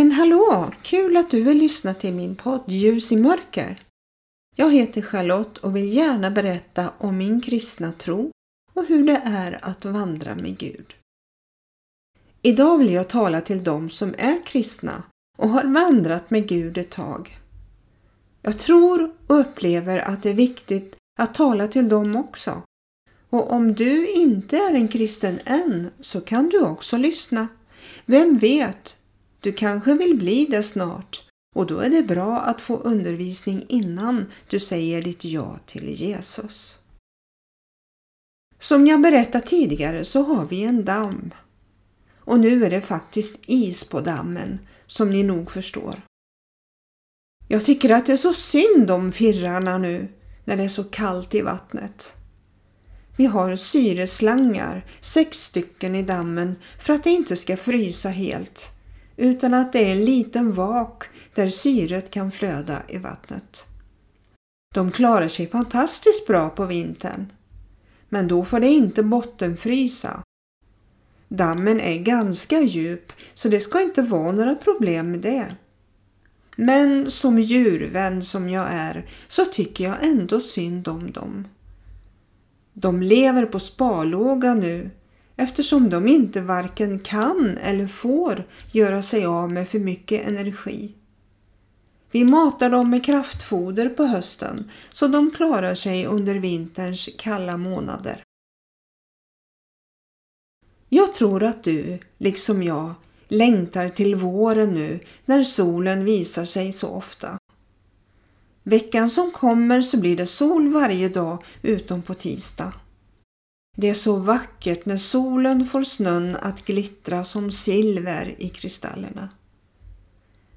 Men hallå! Kul att du vill lyssna till min podd Ljus i mörker. Jag heter Charlotte och vill gärna berätta om min kristna tro och hur det är att vandra med Gud. Idag vill jag tala till dem som är kristna och har vandrat med Gud ett tag. Jag tror och upplever att det är viktigt att tala till dem också. Och om du inte är en kristen än så kan du också lyssna. Vem vet, du kanske vill bli det snart och då är det bra att få undervisning innan du säger ditt ja till Jesus. Som jag berättat tidigare så har vi en damm. Och nu är det faktiskt is på dammen, som ni nog förstår. Jag tycker att det är så synd om firrarna nu när det är så kallt i vattnet. Vi har syreslangar, sex stycken i dammen för att det inte ska frysa helt utan att det är en liten vak där syret kan flöda i vattnet. De klarar sig fantastiskt bra på vintern. Men då får det inte bottenfrysa. Dammen är ganska djup så det ska inte vara några problem med det. Men som djurvän som jag är så tycker jag ändå synd om dem. De lever på sparlåga nu eftersom de inte varken kan eller får göra sig av med för mycket energi. Vi matar dem med kraftfoder på hösten så de klarar sig under vinterns kalla månader. Jag tror att du, liksom jag, längtar till våren nu när solen visar sig så ofta. Veckan som kommer så blir det sol varje dag utom på tisdag. Det är så vackert när solen får snön att glittra som silver i kristallerna.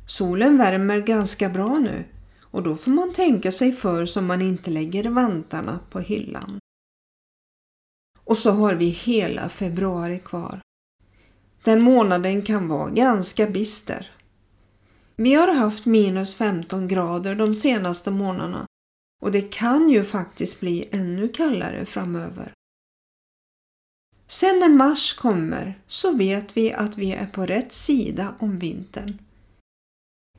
Solen värmer ganska bra nu och då får man tänka sig för så man inte lägger vantarna på hyllan. Och så har vi hela februari kvar. Den månaden kan vara ganska bister. Vi har haft minus 15 grader de senaste månaderna och det kan ju faktiskt bli ännu kallare framöver. Sen när mars kommer så vet vi att vi är på rätt sida om vintern.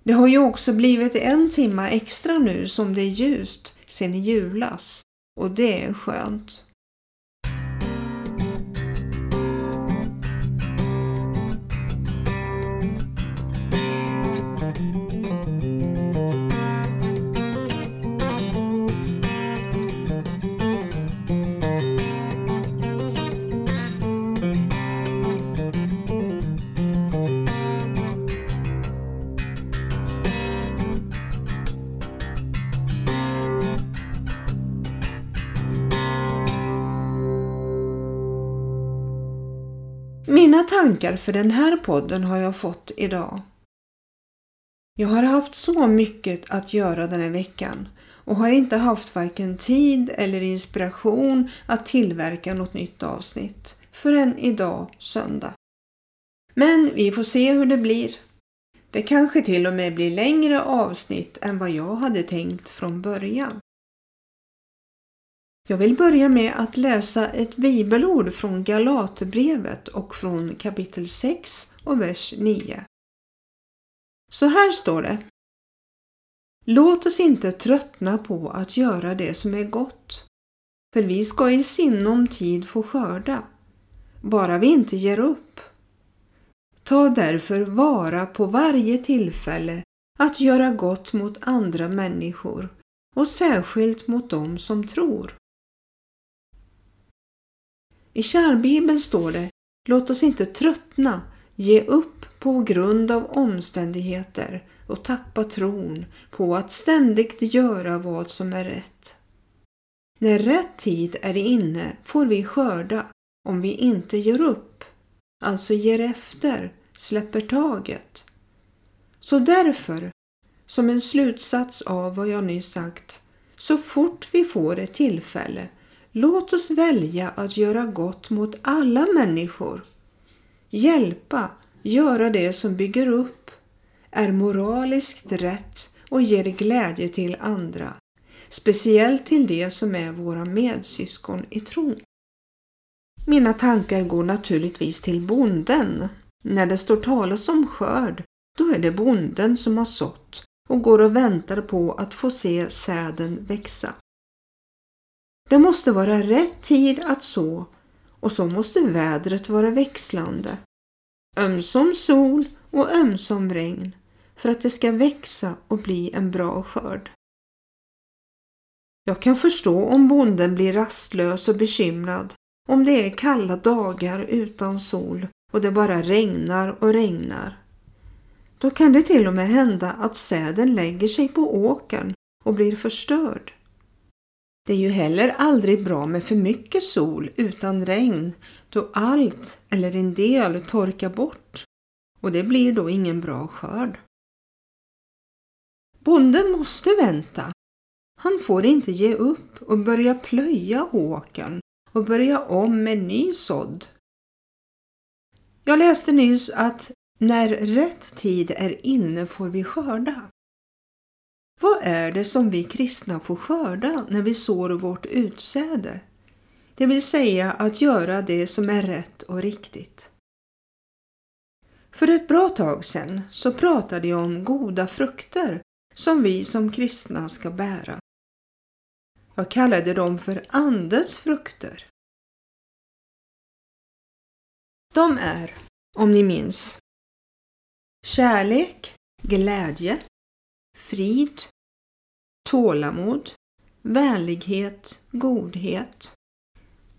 Det har ju också blivit en timma extra nu som det är ljust sen i julas och det är skönt. Mina tankar för den här podden har jag fått idag. Jag har haft så mycket att göra den här veckan och har inte haft varken tid eller inspiration att tillverka något nytt avsnitt förrän idag söndag. Men vi får se hur det blir. Det kanske till och med blir längre avsnitt än vad jag hade tänkt från början. Jag vill börja med att läsa ett bibelord från Galaterbrevet och från kapitel 6 och vers 9. Så här står det. Låt oss inte tröttna på att göra det som är gott, för vi ska i sinom tid få skörda, bara vi inte ger upp. Ta därför vara på varje tillfälle att göra gott mot andra människor och särskilt mot dem som tror. I kärbibeln står det Låt oss inte tröttna, ge upp på grund av omständigheter och tappa tron på att ständigt göra vad som är rätt. När rätt tid är inne får vi skörda om vi inte ger upp, alltså ger efter, släpper taget. Så därför, som en slutsats av vad jag nyss sagt, så fort vi får ett tillfälle Låt oss välja att göra gott mot alla människor. Hjälpa, göra det som bygger upp, är moraliskt rätt och ger glädje till andra, speciellt till de som är våra medsyskon i tron. Mina tankar går naturligtvis till bonden när det står talas om skörd då är det bonden som har sått och går och väntar på att få se säden växa. Det måste vara rätt tid att så och så måste vädret vara växlande. Ömsom sol och ömsom regn för att det ska växa och bli en bra skörd. Jag kan förstå om bonden blir rastlös och bekymrad om det är kalla dagar utan sol och det bara regnar och regnar. Då kan det till och med hända att säden lägger sig på åkern och blir förstörd. Det är ju heller aldrig bra med för mycket sol utan regn då allt eller en del torkar bort och det blir då ingen bra skörd. Bonden måste vänta. Han får inte ge upp och börja plöja åkern och börja om med ny sådd. Jag läste nyss att när rätt tid är inne får vi skörda. Vad är det som vi kristna får skörda när vi sår vårt utsäde? Det vill säga att göra det som är rätt och riktigt. För ett bra tag sedan så pratade jag om goda frukter som vi som kristna ska bära. Jag kallade dem för Andens frukter. De är, om ni minns, kärlek, glädje, frid, tålamod, vänlighet, godhet,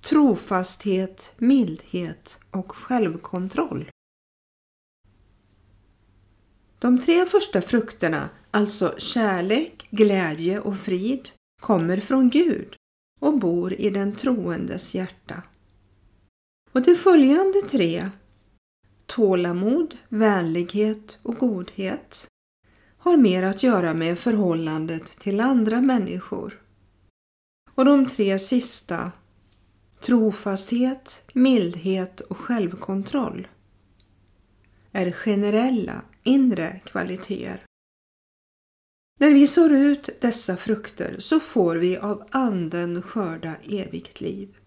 trofasthet, mildhet och självkontroll. De tre första frukterna, alltså kärlek, glädje och frid, kommer från Gud och bor i den troendes hjärta. Och de följande tre, tålamod, vänlighet och godhet, har mer att göra med förhållandet till andra människor. Och de tre sista, trofasthet, mildhet och självkontroll, är generella inre kvaliteter. När vi sår ut dessa frukter så får vi av anden skörda evigt liv.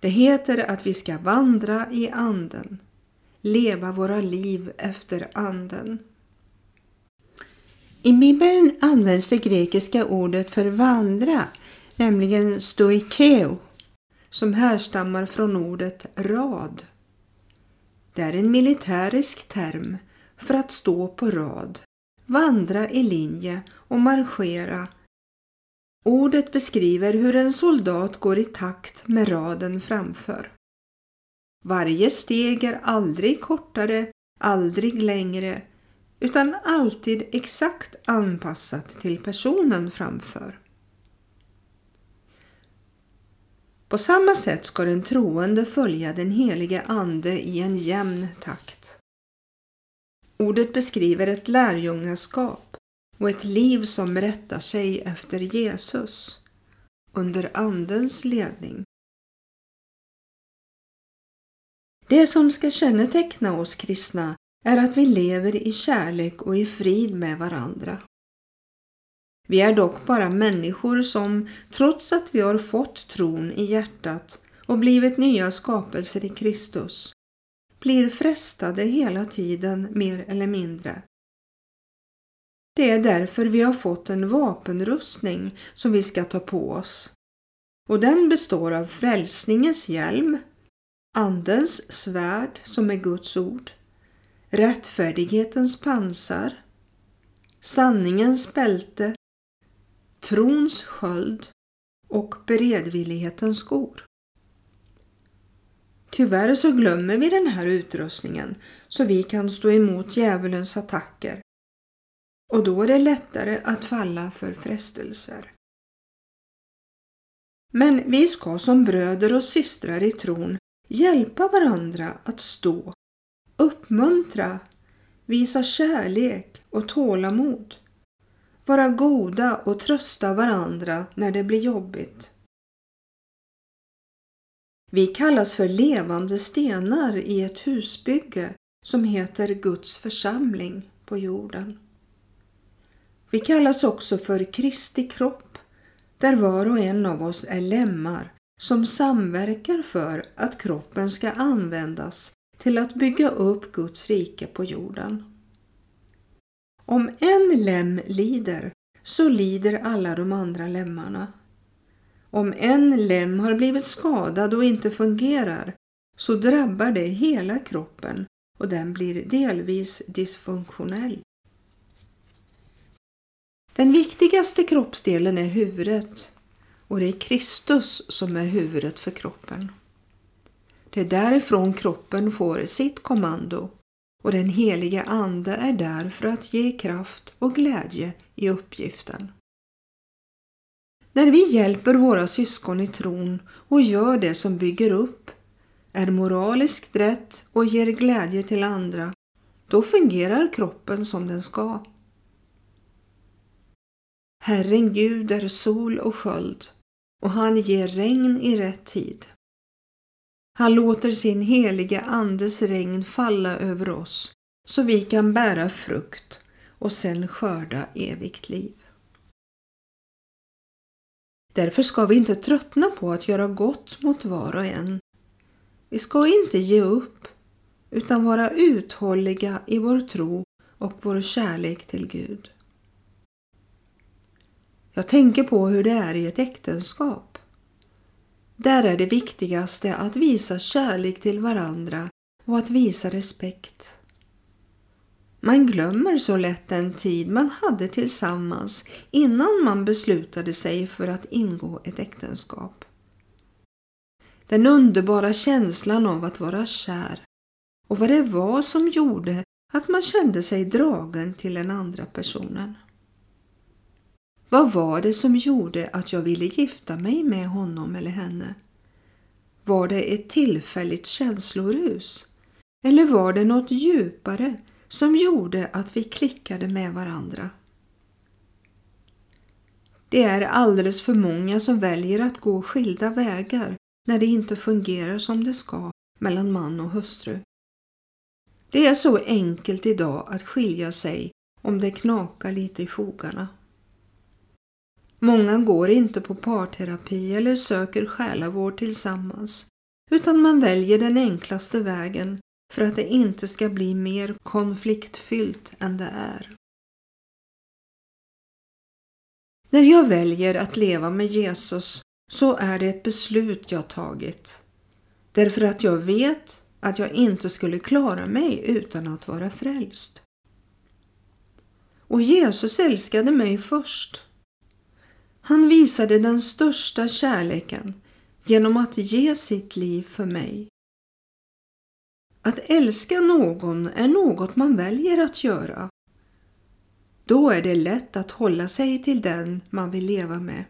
Det heter att vi ska vandra i anden, leva våra liv efter anden. I Bibeln används det grekiska ordet för vandra, nämligen stoikeo, som härstammar från ordet rad. Det är en militärisk term för att stå på rad, vandra i linje och marschera. Ordet beskriver hur en soldat går i takt med raden framför. Varje steg är aldrig kortare, aldrig längre, utan alltid exakt anpassat till personen framför. På samma sätt ska den troende följa den helige Ande i en jämn takt. Ordet beskriver ett lärjungaskap och ett liv som rättar sig efter Jesus under Andens ledning. Det som ska känneteckna oss kristna är att vi lever i kärlek och i frid med varandra. Vi är dock bara människor som, trots att vi har fått tron i hjärtat och blivit nya skapelser i Kristus, blir frestade hela tiden mer eller mindre. Det är därför vi har fått en vapenrustning som vi ska ta på oss. Och den består av frälsningens hjälm, Andens svärd som är Guds ord, rättfärdighetens pansar, sanningens bälte, trons sköld och beredvillighetens skor. Tyvärr så glömmer vi den här utrustningen så vi kan stå emot djävulens attacker. Och då är det lättare att falla för frestelser. Men vi ska som bröder och systrar i tron hjälpa varandra att stå, uppmuntra, visa kärlek och tålamod, vara goda och trösta varandra när det blir jobbigt. Vi kallas för levande stenar i ett husbygge som heter Guds församling på jorden. Vi kallas också för Kristi kropp, där var och en av oss är lemmar som samverkar för att kroppen ska användas till att bygga upp Guds rike på jorden. Om en lem lider så lider alla de andra lemmarna. Om en lem har blivit skadad och inte fungerar så drabbar det hela kroppen och den blir delvis dysfunktionell. Den viktigaste kroppsdelen är huvudet och det är Kristus som är huvudet för kroppen. Det är därifrån kroppen får sitt kommando och den heliga Ande är där för att ge kraft och glädje i uppgiften. När vi hjälper våra syskon i tron och gör det som bygger upp, är moraliskt rätt och ger glädje till andra, då fungerar kroppen som den ska. Herren Gud är sol och sköld och han ger regn i rätt tid. Han låter sin heliga Andes regn falla över oss så vi kan bära frukt och sen skörda evigt liv. Därför ska vi inte tröttna på att göra gott mot var och en. Vi ska inte ge upp utan vara uthålliga i vår tro och vår kärlek till Gud. Jag tänker på hur det är i ett äktenskap. Där är det viktigaste att visa kärlek till varandra och att visa respekt. Man glömmer så lätt den tid man hade tillsammans innan man beslutade sig för att ingå ett äktenskap. Den underbara känslan av att vara kär och vad det var som gjorde att man kände sig dragen till den andra personen. Vad var det som gjorde att jag ville gifta mig med honom eller henne? Var det ett tillfälligt känslorus? Eller var det något djupare som gjorde att vi klickade med varandra? Det är alldeles för många som väljer att gå skilda vägar när det inte fungerar som det ska mellan man och hustru. Det är så enkelt idag att skilja sig om det knakar lite i fogarna. Många går inte på parterapi eller söker själavård tillsammans utan man väljer den enklaste vägen för att det inte ska bli mer konfliktfyllt än det är. När jag väljer att leva med Jesus så är det ett beslut jag tagit. Därför att jag vet att jag inte skulle klara mig utan att vara frälst. Och Jesus älskade mig först. Han visade den största kärleken genom att ge sitt liv för mig. Att älska någon är något man väljer att göra. Då är det lätt att hålla sig till den man vill leva med.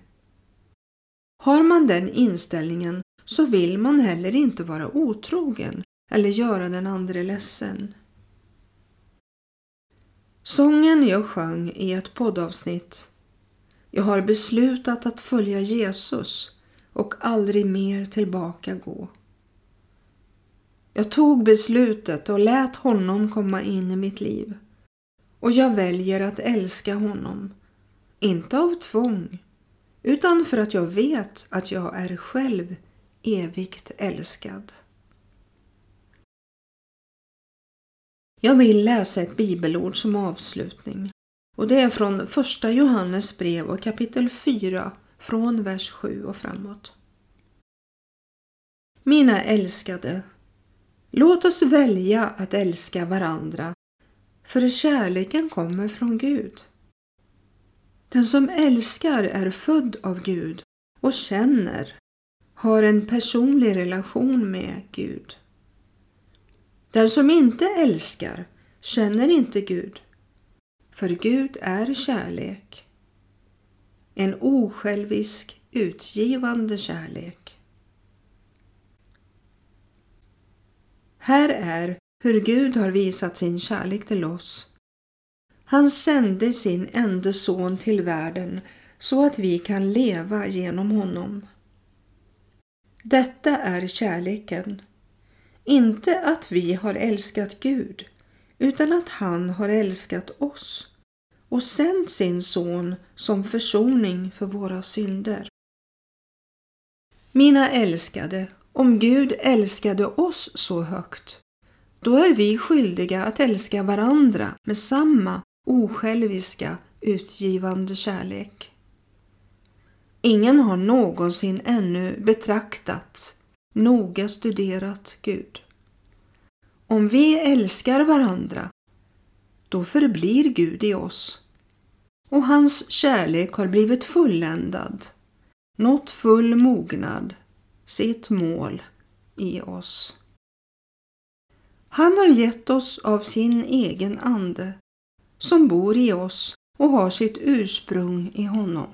Har man den inställningen så vill man heller inte vara otrogen eller göra den andra ledsen. Sången jag sjöng i ett poddavsnitt jag har beslutat att följa Jesus och aldrig mer tillbaka gå. Jag tog beslutet och lät honom komma in i mitt liv. Och jag väljer att älska honom. Inte av tvång, utan för att jag vet att jag är själv evigt älskad. Jag vill läsa ett bibelord som avslutning och det är från första Johannes brev och kapitel 4 från vers 7 och framåt. Mina älskade, låt oss välja att älska varandra för kärleken kommer från Gud. Den som älskar är född av Gud och känner, har en personlig relation med Gud. Den som inte älskar känner inte Gud, för Gud är kärlek. En osjälvisk, utgivande kärlek. Här är hur Gud har visat sin kärlek till oss. Han sände sin enda son till världen så att vi kan leva genom honom. Detta är kärleken. Inte att vi har älskat Gud, utan att han har älskat oss och sänt sin son som försoning för våra synder. Mina älskade, om Gud älskade oss så högt, då är vi skyldiga att älska varandra med samma osjälviska, utgivande kärlek. Ingen har någonsin ännu betraktat, noga studerat Gud. Om vi älskar varandra, då förblir Gud i oss och hans kärlek har blivit fulländad, nått full mognad, sitt mål i oss. Han har gett oss av sin egen ande som bor i oss och har sitt ursprung i honom.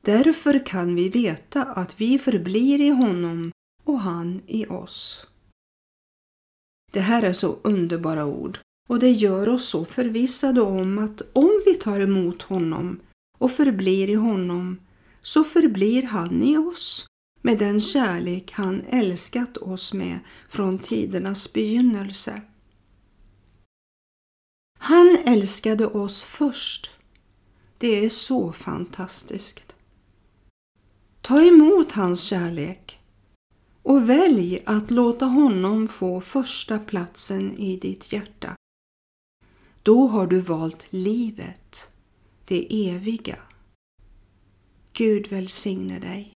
Därför kan vi veta att vi förblir i honom och han i oss. Det här är så underbara ord och det gör oss så förvissade om att om vi tar emot honom och förblir i honom så förblir han i oss med den kärlek han älskat oss med från tidernas begynnelse. Han älskade oss först. Det är så fantastiskt. Ta emot hans kärlek och välj att låta honom få första platsen i ditt hjärta. Då har du valt livet, det eviga. Gud välsigne dig.